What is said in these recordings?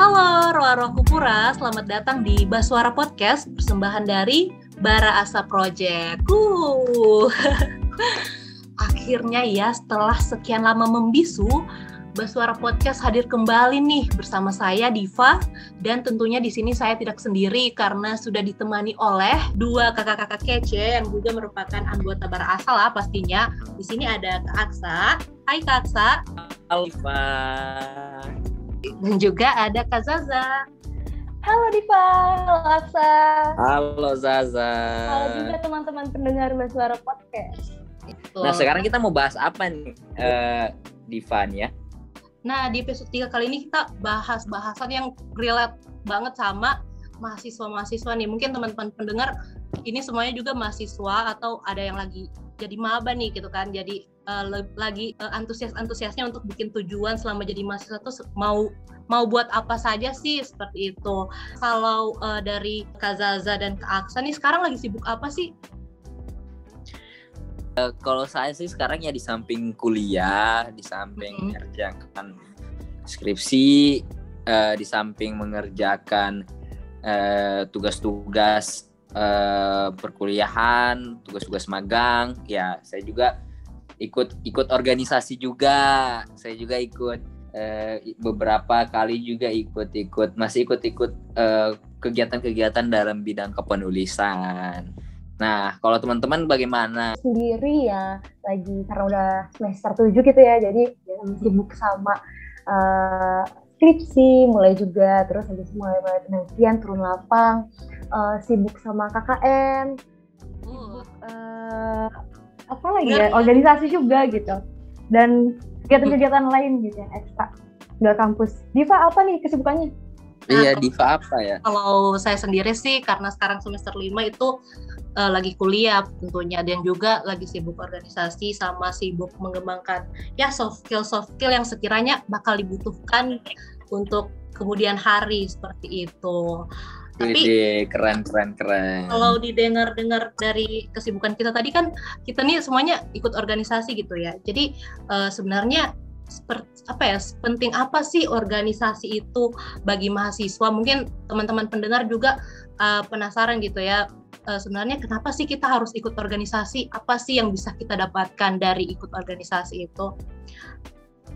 Halo Roa-Roa Kupura, selamat datang di Baswara Podcast, persembahan dari Bara Asa Project. Uh. Akhirnya ya, setelah sekian lama membisu, Baswara Podcast hadir kembali nih bersama saya Diva dan tentunya di sini saya tidak sendiri karena sudah ditemani oleh dua kakak-kakak kece yang juga merupakan anggota Bara Asal lah pastinya. Di sini ada Kak Aksa. Hai Kak Aksa. Halo Diva. Dan juga ada Kak Zaza. Halo Diva, halo Aksa. Halo Zaza. Halo juga teman-teman pendengar Baswara Podcast. Nah sekarang kita mau bahas apa nih uh, Diva nih ya? Nah, di episode 3 kali ini kita bahas bahasan yang relate banget sama mahasiswa-mahasiswa nih. Mungkin teman-teman pendengar ini semuanya juga mahasiswa atau ada yang lagi jadi maba nih gitu kan. Jadi uh, lagi uh, antusias-antusiasnya untuk bikin tujuan selama jadi mahasiswa tuh mau mau buat apa saja sih seperti itu. Kalau uh, dari Kazaza dan Kak Aksa nih sekarang lagi sibuk apa sih? Uh, kalau saya sih sekarang ya di samping kuliah, di samping mm -hmm. mengerjakan skripsi, uh, di samping mengerjakan tugas-tugas uh, perkuliahan, tugas-tugas magang, ya saya juga ikut ikut organisasi juga. Saya juga ikut uh, beberapa kali juga ikut-ikut masih ikut-ikut kegiatan-kegiatan dalam bidang kepenulisan. Nah, kalau teman-teman bagaimana? Sendiri ya, lagi karena udah semester 7 gitu ya, jadi ya, sibuk sama uh, skripsi, mulai juga, terus habis mulai mulai penelitian, turun lapang, uh, sibuk sama KKN, sibuk, uh, apa lagi ya, organisasi juga gitu, dan kegiatan-kegiatan lain gitu ya, ekstra, nggak kampus. Diva, apa nih kesibukannya? Nah, iya, Diva apa ya? Kalau saya sendiri sih, karena sekarang semester 5 itu uh, lagi kuliah tentunya dan juga lagi sibuk organisasi sama sibuk mengembangkan ya soft skill soft skill yang sekiranya bakal dibutuhkan untuk kemudian hari seperti itu. Tapi Wede, keren keren keren. Kalau didengar-dengar dari kesibukan kita tadi kan kita nih semuanya ikut organisasi gitu ya. Jadi uh, sebenarnya apa ya penting apa sih organisasi itu bagi mahasiswa mungkin teman-teman pendengar juga uh, penasaran gitu ya uh, sebenarnya kenapa sih kita harus ikut organisasi? Apa sih yang bisa kita dapatkan dari ikut organisasi itu?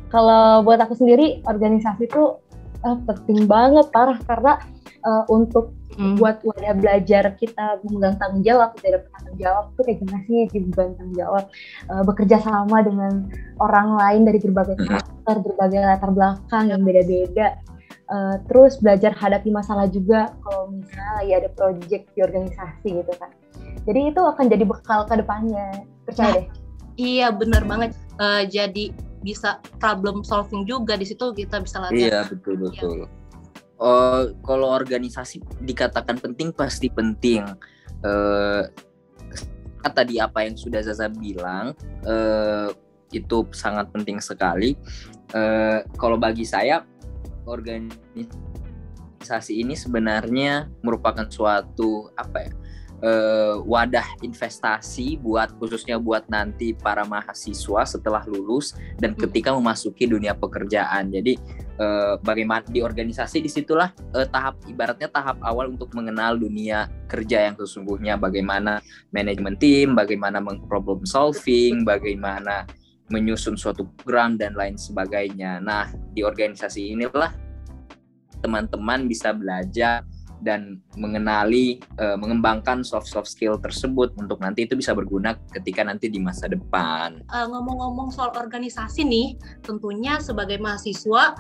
Kalau buat aku sendiri, organisasi itu uh, penting banget parah karena uh, untuk hmm. buat wadah belajar kita memegang tanggung jawab, kita dapat tanggung jawab itu kayak gimana sih jadi tanggung jawab? Uh, bekerja sama dengan orang lain dari berbagai karakter, berbagai latar belakang yang beda-beda. Uh, terus belajar hadapi masalah juga kalau misalnya lagi ada project di organisasi gitu kan. Jadi itu akan jadi bekal ke depannya. Percaya nah, deh. iya benar banget. Uh, jadi bisa problem solving juga di situ kita bisa latihan. Iya betul betul. Ya. Uh, kalau organisasi dikatakan penting pasti penting. Uh, tadi apa yang sudah Zaza bilang uh, itu sangat penting sekali. Uh, kalau bagi saya organisasi ini sebenarnya merupakan suatu apa ya uh, wadah investasi buat khususnya buat nanti para mahasiswa setelah lulus dan hmm. ketika memasuki dunia pekerjaan. Jadi uh, bagaimana di organisasi di situlah uh, tahap ibaratnya tahap awal untuk mengenal dunia kerja yang sesungguhnya, bagaimana manajemen tim, bagaimana problem solving, bagaimana menyusun suatu program dan lain sebagainya. Nah, di organisasi inilah teman-teman bisa belajar dan mengenali uh, mengembangkan soft soft skill tersebut untuk nanti itu bisa berguna ketika nanti di masa depan. Uh, ngomong-ngomong soal organisasi nih, tentunya sebagai mahasiswa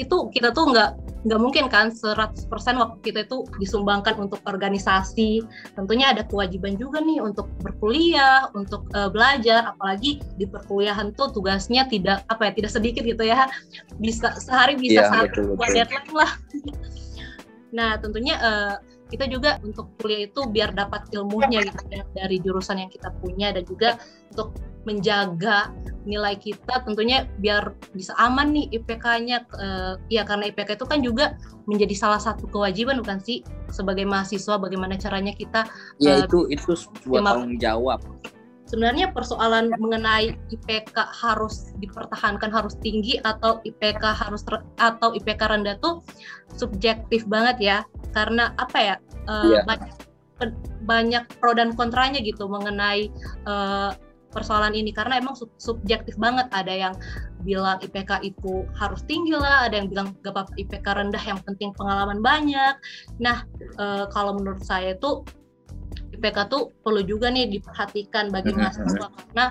itu kita tuh nggak nggak mungkin kan 100% waktu kita itu disumbangkan untuk organisasi. Tentunya ada kewajiban juga nih untuk berkuliah, untuk uh, belajar, apalagi di perkuliahan tuh tugasnya tidak apa ya tidak sedikit gitu ya. Bisa sehari bisa ya, satu deadline lah. Nah, tentunya uh, kita juga untuk kuliah itu biar dapat ilmunya gitu ya dari jurusan yang kita punya dan juga untuk menjaga nilai kita tentunya biar bisa aman nih IPK-nya uh, ya karena IPK itu kan juga menjadi salah satu kewajiban bukan sih? Sebagai mahasiswa bagaimana caranya kita ya uh, itu itu sebuah tanggung jawab sebenarnya persoalan mengenai IPK harus dipertahankan harus tinggi atau IPK harus atau IPK rendah tuh subjektif banget ya. Karena apa ya uh, yeah. banyak banyak pro dan kontranya gitu mengenai uh, persoalan ini. Karena emang sub subjektif banget. Ada yang bilang IPK itu harus tinggi lah ada yang bilang gak apa IPK rendah yang penting pengalaman banyak. Nah e, kalau menurut saya itu IPK tuh perlu juga nih diperhatikan bagi mahasiswa karena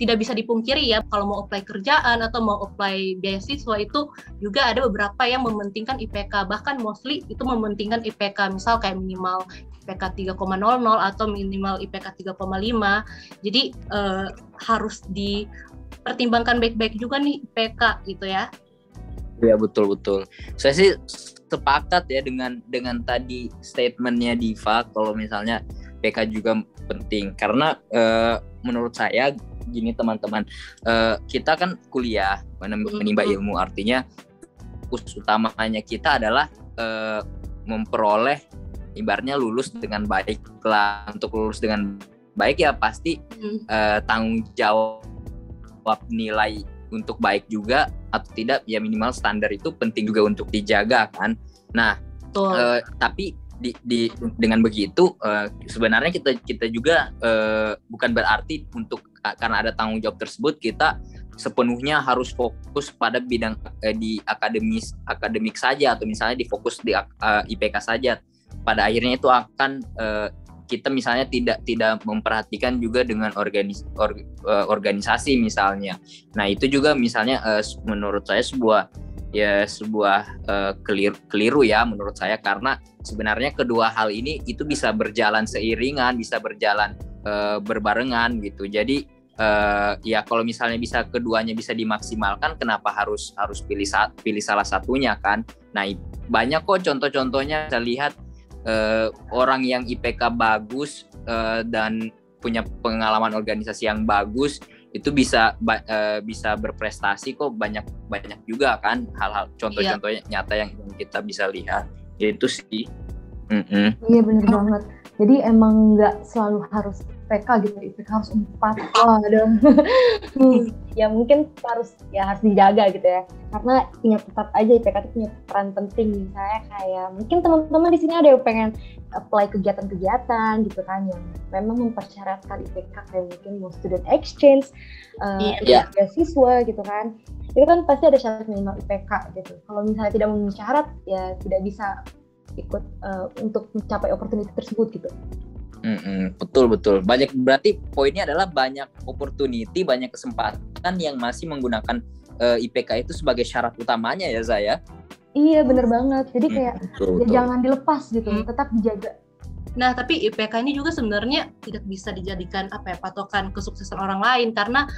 tidak bisa dipungkiri ya kalau mau apply kerjaan atau mau apply beasiswa itu juga ada beberapa yang mementingkan IPK bahkan mostly itu mementingkan IPK misal kayak minimal IPK 3,00 atau minimal IPK 3,5 jadi eh, harus dipertimbangkan baik-baik juga nih IPK gitu ya. Iya betul betul. Saya sih sepakat ya dengan dengan tadi statementnya Diva kalau misalnya PK juga penting. Karena uh, menurut saya gini teman-teman uh, kita kan kuliah menimba ilmu. Artinya fokus utamanya kita adalah uh, memperoleh ibarnya lulus dengan baik lah. Untuk lulus dengan baik ya pasti hmm. uh, tanggung jawab nilai untuk baik juga atau tidak ya minimal standar itu penting juga untuk dijaga kan. Nah uh, tapi di, di dengan begitu uh, sebenarnya kita kita juga uh, bukan berarti untuk karena ada tanggung jawab tersebut kita sepenuhnya harus fokus pada bidang uh, di akademis akademik saja atau misalnya difokus di uh, IPK saja pada akhirnya itu akan uh, kita misalnya tidak tidak memperhatikan juga dengan organis, or, uh, organisasi misalnya. Nah itu juga misalnya uh, menurut saya sebuah ya sebuah uh, keliru, keliru ya menurut saya karena sebenarnya kedua hal ini itu bisa berjalan seiringan, bisa berjalan uh, berbarengan gitu. Jadi uh, ya kalau misalnya bisa keduanya bisa dimaksimalkan, kenapa harus harus pilih pilih salah satunya kan? Nah banyak kok contoh-contohnya saya lihat uh, orang yang IPK bagus uh, dan punya pengalaman organisasi yang bagus itu bisa uh, bisa berprestasi kok banyak banyak juga kan hal-hal contoh-contohnya iya. nyata yang kita bisa lihat itu sih mm -mm. iya benar banget jadi emang nggak selalu harus IPK gitu IPK harus empat wah ada. Ya mungkin harus ya harus dijaga gitu ya. Karena punya tetap aja IPK itu punya peran penting. Misalnya kayak mungkin teman-teman di sini ada yang pengen apply kegiatan-kegiatan gitu kan yang memang mempersyaratkan IPK kayak mungkin mau student exchange uh, yeah. beasiswa gitu kan. Itu kan pasti ada syarat minimal IPK gitu. Kalau misalnya tidak memenuhi syarat ya tidak bisa ikut uh, untuk mencapai opportunity tersebut gitu Mm-mm, betul betul. Banyak berarti poinnya adalah banyak opportunity, banyak kesempatan yang masih menggunakan uh, eh, IPK itu sebagai syarat utamanya ya Zaya. Iya bener banget. Jadi kayak mm, betul, ya betul. jangan dilepas gitu, hmm. tetap dijaga. Nah, tapi IPK ini juga sebenarnya tidak bisa dijadikan apa ya patokan kesuksesan orang lain karena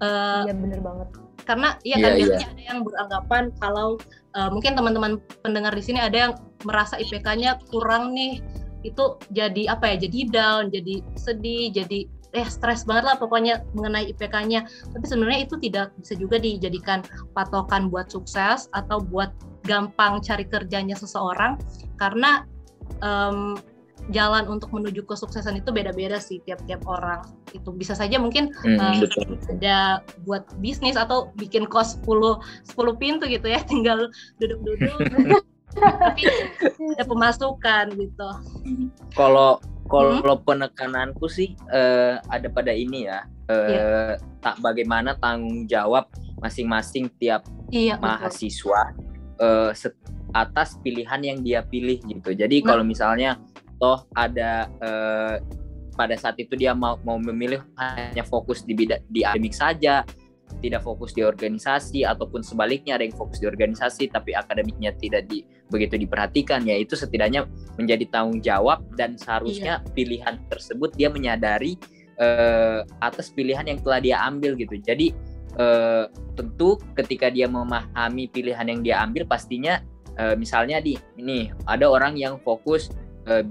uh, iya bener banget. Karena ya kan yeah, yeah. ada yang beranggapan kalau uh, mungkin teman-teman pendengar di sini ada yang merasa IPK-nya kurang nih itu jadi apa ya jadi down jadi sedih jadi eh stres banget lah pokoknya mengenai IPK-nya tapi sebenarnya itu tidak bisa juga dijadikan patokan buat sukses atau buat gampang cari kerjanya seseorang karena um, jalan untuk menuju kesuksesan itu beda-beda sih tiap-tiap orang. Itu bisa saja mungkin hmm, um, ada buat bisnis atau bikin kos 10 10 pintu gitu ya tinggal duduk-duduk tapi ada pemasukan gitu. Kalau kalau hmm? penekananku sih uh, ada pada ini ya, uh, yeah. tak bagaimana tanggung jawab masing-masing tiap yeah, mahasiswa uh, atas pilihan yang dia pilih gitu. Jadi nah. kalau misalnya toh ada uh, pada saat itu dia mau mau memilih hanya fokus di bidang di akademik saja tidak fokus di organisasi ataupun sebaliknya ada yang fokus di organisasi tapi akademiknya tidak di, begitu diperhatikan ya itu setidaknya menjadi tanggung jawab dan seharusnya iya. pilihan tersebut dia menyadari uh, atas pilihan yang telah dia ambil gitu jadi uh, tentu ketika dia memahami pilihan yang dia ambil pastinya uh, misalnya di ini ada orang yang fokus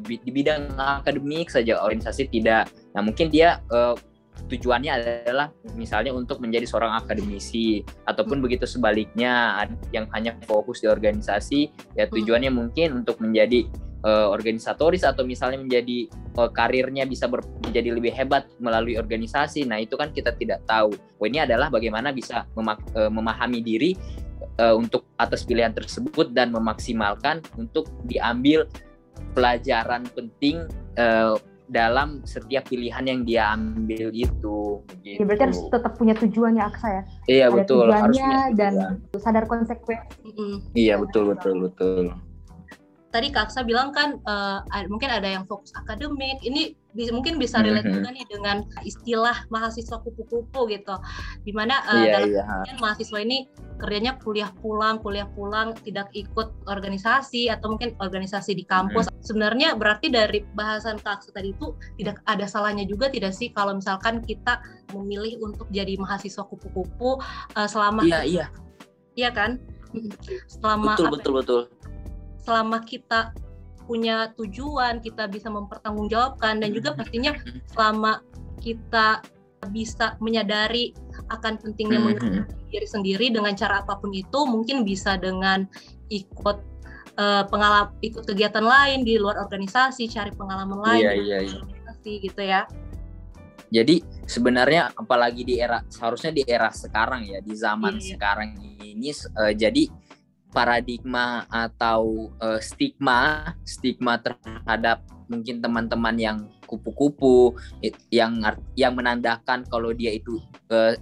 di bidang akademik saja organisasi tidak nah mungkin dia uh, tujuannya adalah misalnya untuk menjadi seorang akademisi ataupun hmm. begitu sebaliknya yang hanya fokus di organisasi ya hmm. tujuannya hmm. mungkin untuk menjadi uh, organisatoris atau misalnya menjadi uh, karirnya bisa ber, menjadi lebih hebat melalui organisasi. Nah, itu kan kita tidak tahu. Oh, ini adalah bagaimana bisa memak, uh, memahami diri uh, untuk atas pilihan tersebut dan memaksimalkan untuk diambil pelajaran penting uh, dalam setiap pilihan yang dia ambil itu. Gitu. Ya, berarti harus tetap punya tujuan ya Aksa ya. Iya Ada betul. Harus dan sadar konsekuensi. Iya betul betul betul tadi Kak Aksa bilang kan uh, mungkin ada yang fokus akademik. Ini bisa, mungkin bisa relate juga nih dengan istilah mahasiswa kupu-kupu gitu. Di mana uh, yeah, dalam yeah. mahasiswa ini kerjanya kuliah pulang, kuliah pulang, tidak ikut organisasi atau mungkin organisasi di kampus. Mm. Sebenarnya berarti dari bahasan Kak Aksa tadi itu tidak ada salahnya juga tidak sih kalau misalkan kita memilih untuk jadi mahasiswa kupu-kupu uh, selama Iya, iya. Iya kan? Selama betul betul betul selama kita punya tujuan, kita bisa mempertanggungjawabkan dan juga pastinya selama kita bisa menyadari akan pentingnya mm -hmm. diri sendiri dengan cara apa pun itu, mungkin bisa dengan ikut uh, pengalaman, ikut kegiatan lain di luar organisasi, cari pengalaman lain, yeah, yeah, yeah. organisasi gitu ya. Jadi sebenarnya apalagi di era seharusnya di era sekarang ya, di zaman yeah, yeah. sekarang ini uh, jadi paradigma atau uh, stigma stigma terhadap mungkin teman-teman yang kupu-kupu yang yang menandakan kalau dia itu uh,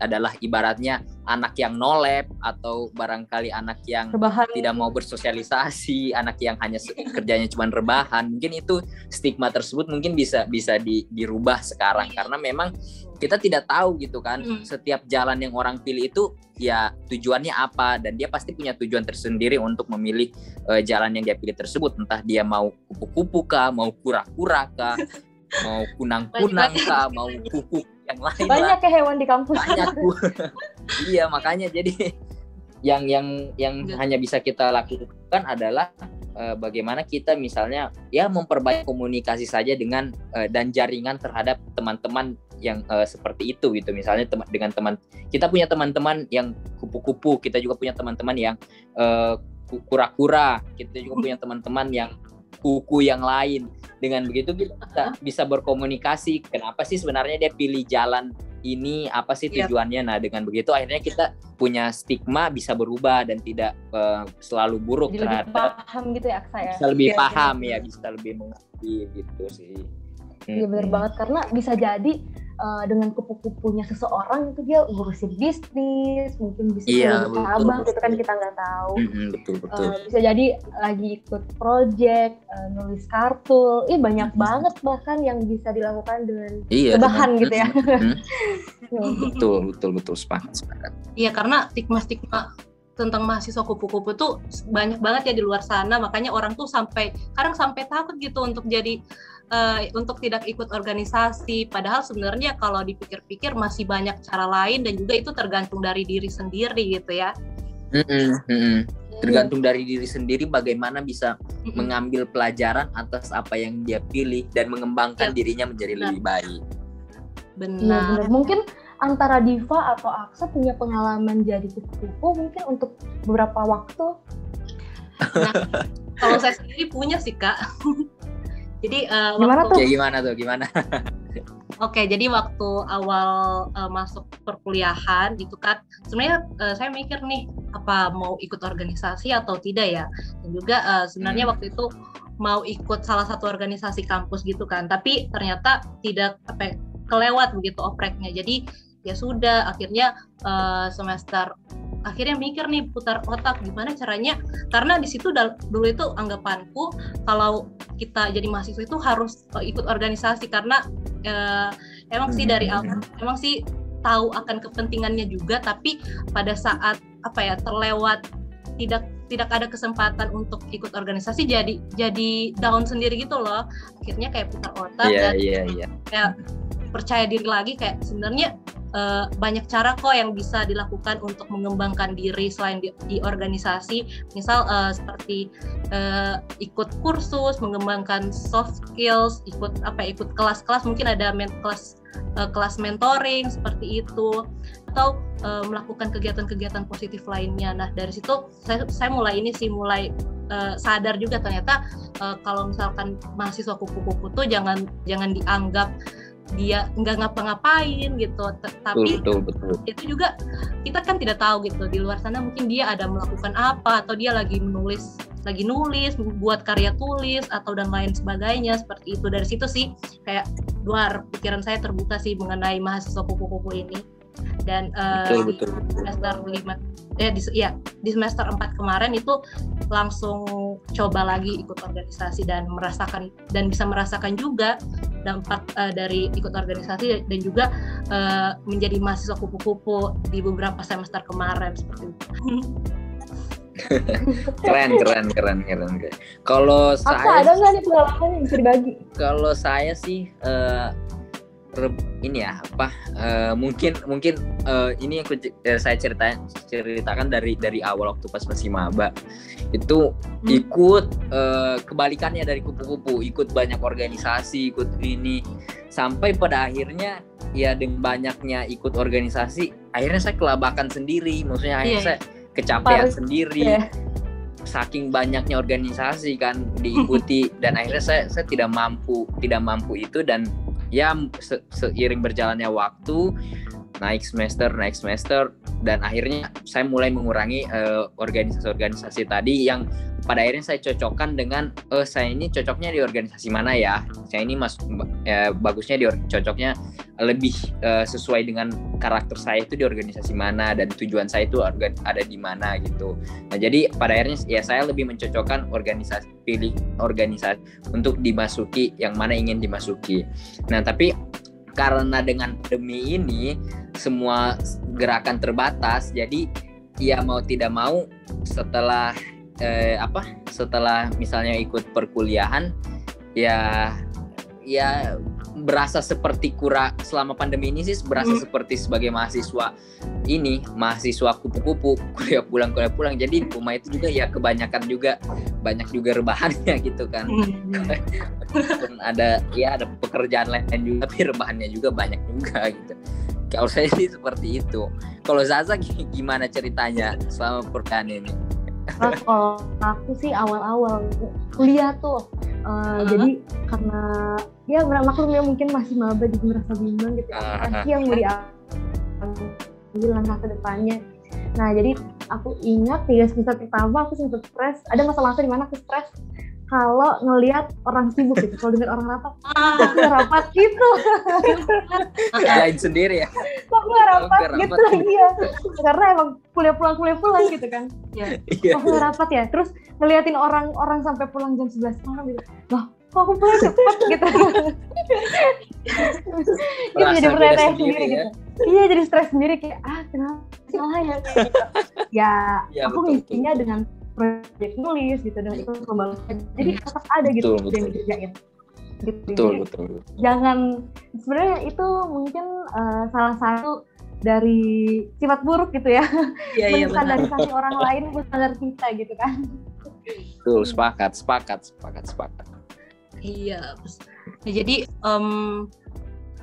adalah ibaratnya anak yang nolep atau barangkali anak yang rebahan. tidak mau bersosialisasi, anak yang hanya kerjanya cuma rebahan. Mungkin itu stigma tersebut mungkin bisa bisa di, dirubah sekarang karena memang kita tidak tahu gitu kan hmm. setiap jalan yang orang pilih itu ya tujuannya apa dan dia pasti punya tujuan tersendiri untuk memilih uh, jalan yang dia pilih tersebut entah dia mau kupu-kupu kah mau kura-kura kah mau kunang-kunang kah mau kuku yang lain banyak ya hewan di kampus banyak iya makanya jadi yang yang yang ya. hanya bisa kita lakukan adalah uh, bagaimana kita misalnya ya memperbaiki komunikasi saja dengan uh, dan jaringan terhadap teman-teman yang uh, seperti itu gitu misalnya tem dengan teman kita punya teman-teman yang kupu-kupu kita juga punya teman-teman yang uh, kura-kura kita juga punya teman-teman yang kuku yang lain. Dengan begitu kita bisa, bisa berkomunikasi kenapa sih sebenarnya dia pilih jalan ini apa sih iya. tujuannya? Yep. nah dengan begitu akhirnya kita punya stigma bisa berubah dan tidak uh, selalu buruk Jadi terhadap lebih paham gitu ya Aksa ya? Bisa lebih ya, paham ya bisa lebih mengerti gitu sih. Iya benar banget. Karena bisa jadi uh, dengan kupu-kupunya seseorang itu dia ngurusin bisnis, mungkin bisa iya, cabang gitu kan kita nggak tahu. Mm-hmm, betul betul. Uh, bisa jadi lagi ikut project, uh, nulis kartu, ih banyak mm-hmm. banget bahkan yang bisa dilakukan dengan iya, bahan gitu ya. Mm-hmm. betul betul betul sepakat sepakat. Iya karena stigma-stigma tentang mahasiswa kupu-kupu tuh banyak banget ya di luar sana makanya orang tuh sampai kadang sampai takut gitu untuk jadi uh, untuk tidak ikut organisasi. Padahal sebenarnya kalau dipikir-pikir masih banyak cara lain dan juga itu tergantung dari diri sendiri gitu ya. Mm -mm, mm -mm. Tergantung dari diri sendiri bagaimana bisa mm -mm. mengambil pelajaran atas apa yang dia pilih dan mengembangkan ya. dirinya menjadi Benar. lebih baik. Benar. Ya, benar. Mungkin antara Diva atau Aksa punya pengalaman jadi kupu-kupu mungkin untuk beberapa waktu. Nah, kalau saya sendiri punya sih kak. Jadi uh, gimana waktu, tuh? Ya gimana tuh? Gimana? Oke, okay, jadi waktu awal uh, masuk perkuliahan itu kan sebenarnya uh, saya mikir nih apa mau ikut organisasi atau tidak ya. Dan juga uh, sebenarnya hmm. waktu itu mau ikut salah satu organisasi kampus gitu kan, tapi ternyata tidak apa kelewat begitu opreknya. Jadi ya sudah akhirnya uh, semester akhirnya mikir nih putar otak gimana caranya karena di situ dulu itu anggapanku kalau kita jadi mahasiswa itu harus ikut organisasi karena uh, emang sih dari hmm. awal emang sih tahu akan kepentingannya juga tapi pada saat apa ya terlewat tidak tidak ada kesempatan untuk ikut organisasi jadi jadi down sendiri gitu loh akhirnya kayak putar otak yeah, dan yeah, yeah. kayak percaya diri lagi kayak sebenarnya uh, banyak cara kok yang bisa dilakukan untuk mengembangkan diri selain di, di organisasi. Misal uh, seperti uh, ikut kursus mengembangkan soft skills ikut apa ikut kelas-kelas mungkin ada men kelas uh, kelas mentoring seperti itu atau uh, melakukan kegiatan-kegiatan positif lainnya. Nah dari situ saya saya mulai ini sih mulai uh, sadar juga ternyata uh, kalau misalkan mahasiswa kupu-kupu tuh jangan jangan dianggap dia nggak ngapa-ngapain gitu. Tapi betul, betul, betul. itu juga kita kan tidak tahu gitu di luar sana mungkin dia ada melakukan apa atau dia lagi menulis lagi nulis buat karya tulis atau dan lain sebagainya seperti itu. Dari situ sih kayak luar pikiran saya terbuka sih mengenai mahasiswa kupu-kupu ini dan uh, betul, betul, betul. semester lima eh di, ya di semester 4 kemarin itu langsung coba lagi ikut organisasi dan merasakan dan bisa merasakan juga dampak uh, dari ikut organisasi dan juga uh, menjadi mahasiswa kupu-kupu di beberapa semester kemarin seperti itu. keren keren keren keren kalau saya ada nggak nih pengalaman yang bisa dibagi kalau saya sih uh, ini ya apa uh, mungkin mungkin uh, ini yang uh, saya cerita ceritakan dari dari awal waktu pas masih maba itu hmm. ikut uh, kebalikannya dari kupu-kupu ikut banyak organisasi ikut ini sampai pada akhirnya ya dengan banyaknya ikut organisasi akhirnya saya kelabakan sendiri maksudnya akhirnya yeah. saya kecapean Paris. sendiri yeah. saking banyaknya organisasi kan diikuti dan akhirnya saya saya tidak mampu tidak mampu itu dan ya se seiring berjalannya waktu naik semester naik semester dan akhirnya saya mulai mengurangi eh, organisasi-organisasi uh, tadi yang pada akhirnya saya cocokkan dengan oh saya ini cocoknya di organisasi mana ya? Saya ini mas ya, bagusnya di cocoknya lebih uh, sesuai dengan karakter saya itu di organisasi mana dan tujuan saya itu ada di mana gitu. Nah jadi pada akhirnya ya saya lebih mencocokkan organisasi pilih organisasi untuk dimasuki yang mana ingin dimasuki. Nah tapi karena dengan demi ini semua gerakan terbatas jadi ya mau tidak mau setelah eh, apa setelah misalnya ikut perkuliahan ya ya berasa seperti kura selama pandemi ini sih berasa hmm. seperti sebagai mahasiswa ini mahasiswa kupu-kupu kuliah pulang kuliah pulang jadi rumah itu juga ya kebanyakan juga banyak juga rebahannya gitu kan hmm. ada ya ada pekerjaan lain juga tapi rebahannya juga banyak juga gitu kalau saya sih seperti itu kalau Zaza gimana ceritanya selama perkuliahan ini Nah, kalau aku sih awal-awal kuliah tuh, uh, uh-huh. jadi karena ya maklum ya mungkin masih maba jadi merasa bimbang gitu, ya. uh-huh. yang mau diambil langkah ke depannya. Nah jadi aku ingat tiga semester pertama aku sempat stres, ada masa-masa di mana aku stres kalau ngelihat orang sibuk gitu, kalau dengar orang rapat, ah. kok nggak rapat gitu. Lain sendiri ya. Kok nggak rapat gitu, iya. Karena emang kuliah pulang kuliah pulang gitu kan. Ya. Kok nggak rapat ya. Terus ngeliatin orang-orang sampai pulang jam 11 malam gitu. Loh, kok aku pulang cepet gitu. gitu jadi bertanya sendiri, ya? gitu. Iya jadi stres sendiri kayak ah kenapa salah ya kayak gitu. Ya, ya aku ngisinya dengan proyek nulis gitu dan ikut lomba jadi hmm. tetap ada gitu betul, yang dikerjain gitu betul, jadi, betul. jangan sebenarnya itu mungkin uh, salah satu dari sifat buruk gitu ya iya, iya, menstandarisasi orang lain standar kita gitu kan betul sepakat sepakat sepakat sepakat iya. Nah, jadi um,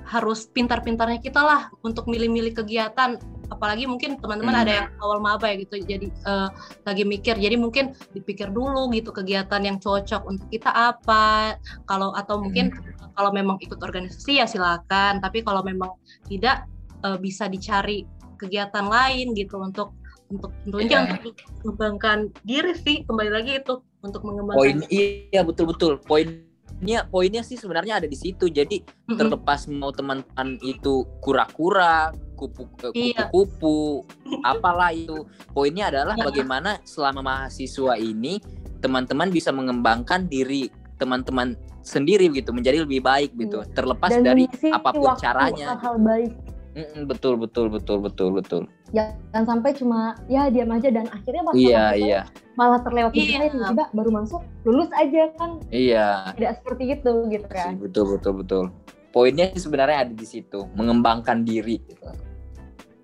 harus pintar-pintarnya kita lah untuk milih-milih kegiatan. Apalagi mungkin teman-teman hmm. ada yang awal maba ya gitu jadi uh, lagi mikir. Jadi mungkin dipikir dulu gitu kegiatan yang cocok untuk kita apa. Kalau atau mungkin hmm. kalau memang ikut organisasi ya silakan. Tapi kalau memang tidak uh, bisa dicari kegiatan lain gitu untuk untuk tentunya yeah. untuk mengembangkan diri sih. Kembali lagi itu untuk mengembangkan poin iya betul betul poin poinnya poinnya sih sebenarnya ada di situ jadi mm-hmm. terlepas mau teman-teman itu kura-kura kupu iya. kupu-kupu apalah itu poinnya adalah bagaimana selama mahasiswa ini teman-teman bisa mengembangkan diri teman-teman sendiri gitu menjadi lebih baik gitu iya. terlepas Dan dari apa pun caranya hal-hal baik Mm-mm, betul betul betul betul betul. Jangan sampai cuma ya diam aja dan akhirnya pas iya, iya. malah terlewat iya. tiba baru masuk lulus aja kan. Iya. Tidak seperti itu gitu kan. Betul betul betul. poinnya sebenarnya ada di situ mengembangkan diri gitu.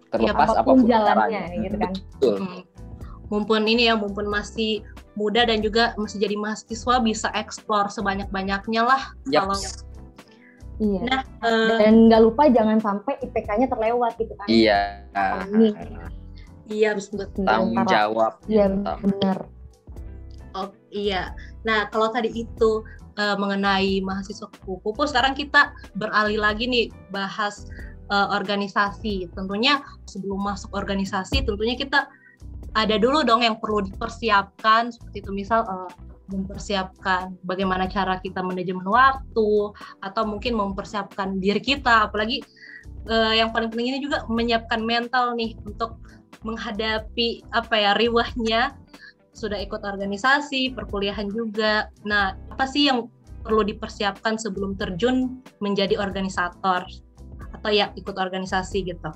terlepas ya, apa pun, apa pun jalannya caranya. gitu kan Betul. Hmm. mumpun ini ya mumpun masih muda dan juga masih jadi mahasiswa bisa eksplor sebanyak-banyaknya lah yep. kalau Iya. Nah, uh, dan nggak lupa jangan sampai IPK-nya terlewat gitu kan. Iya. Ini. Iya, betul. Tanggung jawab. Iya, benar. Oh, iya. Nah, kalau tadi itu uh, mengenai mahasiswa kupu-kupu. Sekarang kita beralih lagi nih bahas uh, organisasi. Tentunya sebelum masuk organisasi, tentunya kita ada dulu dong yang perlu dipersiapkan seperti itu misal uh, mempersiapkan bagaimana cara kita manajemen waktu atau mungkin mempersiapkan diri kita apalagi uh, yang paling penting ini juga menyiapkan mental nih untuk menghadapi apa ya riwahnya sudah ikut organisasi, perkuliahan juga. Nah, apa sih yang perlu dipersiapkan sebelum terjun menjadi organisator atau ya ikut organisasi gitu?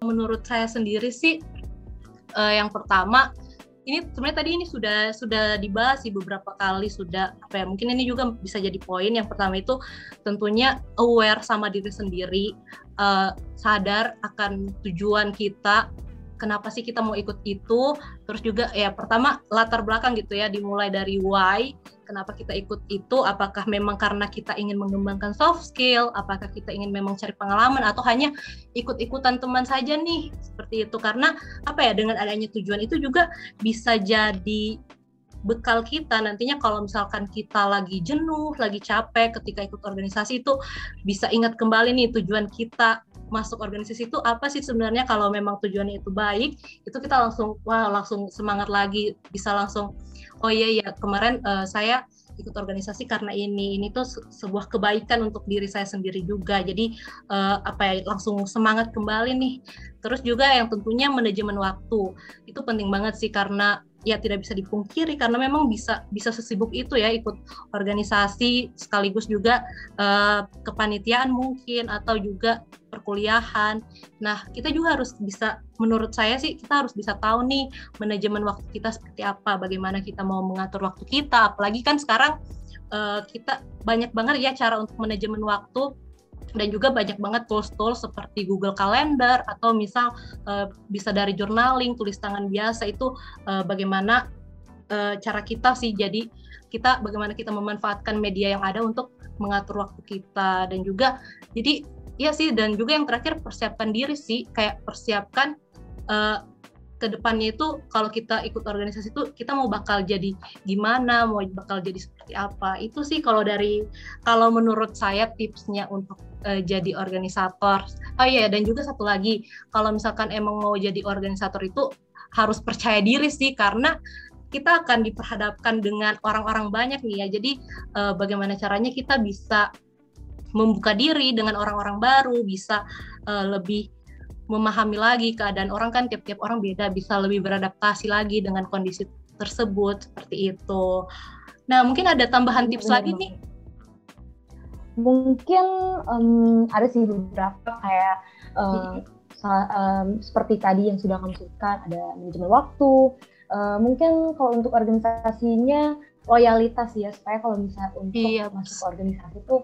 Menurut saya sendiri sih uh, yang pertama ini sebenarnya tadi ini sudah sudah dibahas sih beberapa kali sudah apa ya mungkin ini juga bisa jadi poin. Yang pertama itu tentunya aware sama diri sendiri uh, sadar akan tujuan kita kenapa sih kita mau ikut itu? Terus juga ya pertama latar belakang gitu ya dimulai dari why kenapa kita ikut itu? Apakah memang karena kita ingin mengembangkan soft skill? Apakah kita ingin memang cari pengalaman? Atau hanya ikut-ikutan teman saja nih? Seperti itu. Karena apa ya dengan adanya tujuan itu juga bisa jadi bekal kita. Nantinya kalau misalkan kita lagi jenuh, lagi capek ketika ikut organisasi itu bisa ingat kembali nih tujuan kita masuk organisasi itu apa sih sebenarnya. Kalau memang tujuannya itu baik itu kita langsung wah langsung semangat lagi. Bisa langsung oh iya ya kemarin uh, saya ikut organisasi karena ini. Ini tuh sebuah kebaikan untuk diri saya sendiri juga. Jadi uh, apa ya langsung semangat kembali nih. Terus juga yang tentunya manajemen waktu. Itu penting banget sih karena ya tidak bisa dipungkiri karena memang bisa bisa sesibuk itu ya ikut organisasi sekaligus juga uh, kepanitiaan mungkin atau juga perkuliahan. Nah, kita juga harus bisa menurut saya sih kita harus bisa tahu nih manajemen waktu kita seperti apa, bagaimana kita mau mengatur waktu kita. Apalagi kan sekarang uh, kita banyak banget ya cara untuk manajemen waktu dan juga banyak banget tools-tools seperti Google Calendar atau misal uh, bisa dari journaling tulis tangan biasa itu uh, bagaimana uh, cara kita sih jadi kita bagaimana kita memanfaatkan media yang ada untuk mengatur waktu kita. Dan juga jadi iya sih dan juga yang terakhir persiapkan diri sih kayak persiapkan uh, ke depannya itu kalau kita ikut organisasi itu kita mau bakal jadi gimana, mau bakal jadi seperti apa. Itu sih kalau dari kalau menurut saya tipsnya untuk uh, jadi organisator. Oh iya dan juga satu lagi, kalau misalkan emang mau jadi organisator itu harus percaya diri sih karena kita akan diperhadapkan dengan orang-orang banyak nih ya. Jadi uh, bagaimana caranya kita bisa membuka diri dengan orang-orang baru, bisa uh, lebih memahami lagi keadaan orang kan tiap-tiap orang beda bisa lebih beradaptasi lagi dengan kondisi tersebut seperti itu. Nah mungkin ada tambahan tips lagi nih? Mungkin um, ada sih beberapa kayak um, um, seperti tadi yang sudah kamu sebutkan ada manajemen waktu. Uh, mungkin kalau untuk organisasinya loyalitas ya supaya kalau misalnya untuk iya. masuk organisasi itu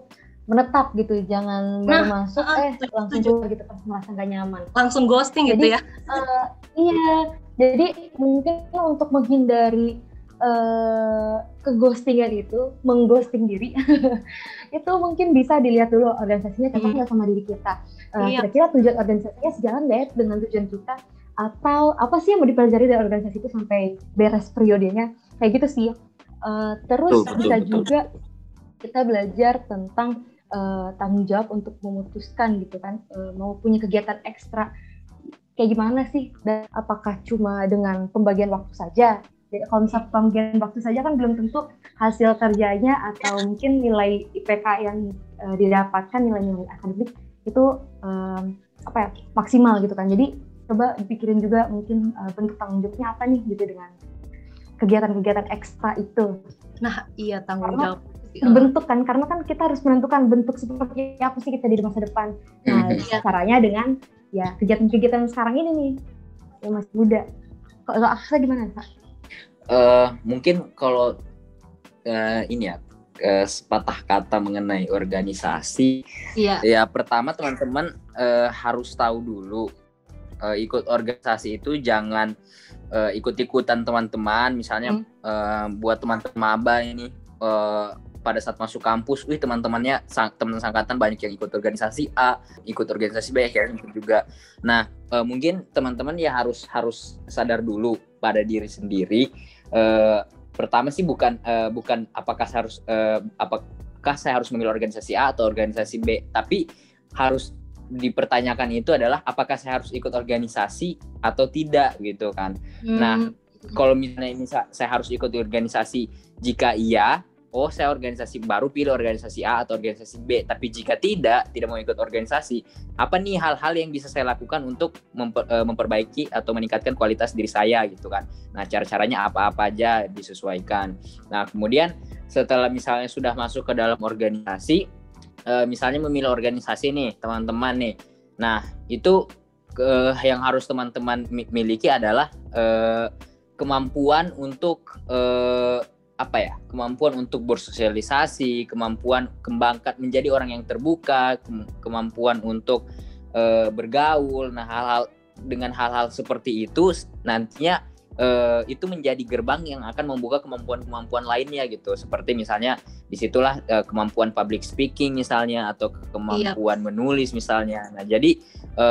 menetap gitu jangan nah, baru masuk uh, eh langsung keluar gitu pas merasa gak nyaman. Langsung ghosting jadi, gitu ya? uh, iya. Jadi mungkin untuk menghindari uh, keghostingan itu mengghosting diri itu mungkin bisa dilihat dulu organisasinya cocok nggak hmm. sama diri kita. Uh, iya. kira-kira tujuan organisasinya sejalan deh dengan tujuan kita? Atau apa sih yang mau dipelajari dari organisasi itu sampai beres periodenya? Kayak gitu sih. Uh, terus betul, bisa betul, juga kita belajar tentang uh, tanggung jawab untuk memutuskan gitu kan uh, mau punya kegiatan ekstra kayak gimana sih? Dan apakah cuma dengan pembagian waktu saja? Jadi kalau misalnya pembagian waktu saja kan belum tentu hasil kerjanya atau mungkin nilai IPK yang uh, didapatkan nilai-nilai akademik itu um, apa ya maksimal gitu kan. Jadi coba dipikirin juga mungkin uh, bentuk tanggung jawabnya apa nih gitu dengan kegiatan-kegiatan ekstra itu. Nah iya tanggung jawab terbentuk kan karena kan kita harus menentukan bentuk seperti apa sih kita di masa depan. Nah, mm-hmm. caranya dengan ya kegiatan-kegiatan sekarang ini nih yang masih muda. Kalau Aksa gimana, Pak? Uh, mungkin kalau uh, ini ya uh, sepatah kata mengenai organisasi. Iya. Ya pertama teman-teman uh, harus tahu dulu uh, ikut organisasi itu jangan uh, ikut-ikutan teman-teman. Misalnya hmm. uh, buat teman-teman maba ini uh, pada saat masuk kampus, wih teman-temannya teman sangkatan banyak yang ikut organisasi A, ikut organisasi B, akhirnya ikut juga. Nah, uh, mungkin teman-teman ya harus harus sadar dulu pada diri sendiri. Uh, pertama sih bukan uh, bukan apakah saya harus uh, apakah saya harus memilih organisasi A atau organisasi B, tapi harus dipertanyakan itu adalah apakah saya harus ikut organisasi atau tidak gitu kan. Hmm. Nah, kalau misalnya ini saya harus ikut organisasi jika iya oh saya organisasi baru pilih organisasi A atau organisasi B. Tapi jika tidak tidak mau ikut organisasi apa nih hal-hal yang bisa saya lakukan untuk memper, uh, memperbaiki atau meningkatkan kualitas diri saya gitu kan? Nah cara-caranya apa-apa aja disesuaikan. Nah kemudian setelah misalnya sudah masuk ke dalam organisasi uh, misalnya memilih organisasi nih teman-teman nih. Nah itu uh, yang harus teman-teman miliki adalah kemampuan untuk uh, apa ya kemampuan untuk bersosialisasi kemampuan kembangkan menjadi orang yang terbuka kemampuan untuk e, bergaul. Nah hal-hal dengan hal-hal seperti itu nantinya e, itu menjadi gerbang yang akan membuka kemampuan-kemampuan lainnya gitu. Seperti misalnya di situlah e, kemampuan public speaking misalnya atau kemampuan iya. menulis misalnya. Nah jadi e,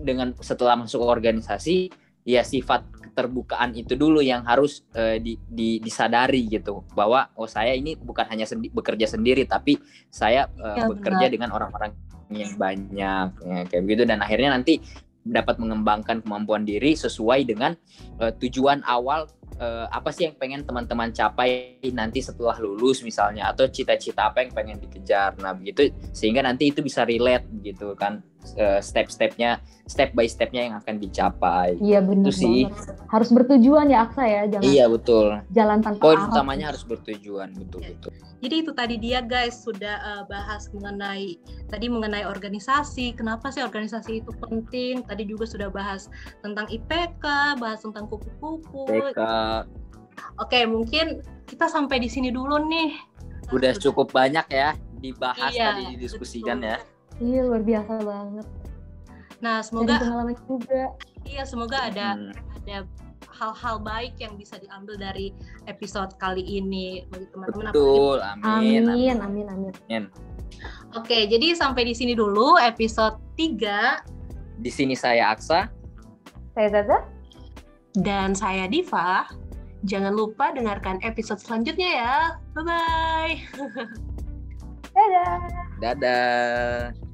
dengan setelah masuk ke organisasi ya sifat keterbukaan itu dulu yang harus uh, di, di, disadari gitu bahwa oh saya ini bukan hanya sendi bekerja sendiri tapi saya uh, ya, bekerja benar. dengan orang-orang yang banyak ya, kayak begitu dan akhirnya nanti dapat mengembangkan kemampuan diri sesuai dengan uh, tujuan awal uh, apa sih yang pengen teman-teman capai nanti setelah lulus misalnya? Atau cita-cita apa yang pengen dikejar? Nah begitu sehingga nanti itu bisa relate gitu kan uh, step-stepnya step by stepnya yang akan dicapai. Iya benar sih. harus bertujuan ya Aksa ya? Jangan iya betul. jalan tanpa poin utamanya harus bertujuan betul ya. betul. Jadi itu tadi dia guys sudah uh, bahas mengenai tadi mengenai organisasi. Kenapa sih organisasi itu penting? Tadi juga sudah bahas tentang IPK bahas tentang kupu-kupu. IPK Oke, mungkin kita sampai di sini dulu nih. Udah cukup banyak ya dibahas iya, tadi didiskusikan betul. ya. Iya, luar biasa banget. Nah, semoga Jadi pengalaman juga. Iya, semoga ada hmm. ada hal-hal baik yang bisa diambil dari episode kali ini bagi teman-teman. Betul, amin. Amin, amin, amin. amin. Oke, jadi sampai di sini dulu episode 3. Di sini saya Aksa. Saya Zaza. Dan saya Diva. Jangan lupa dengarkan episode selanjutnya ya. Bye-bye. Dadah. Dadah.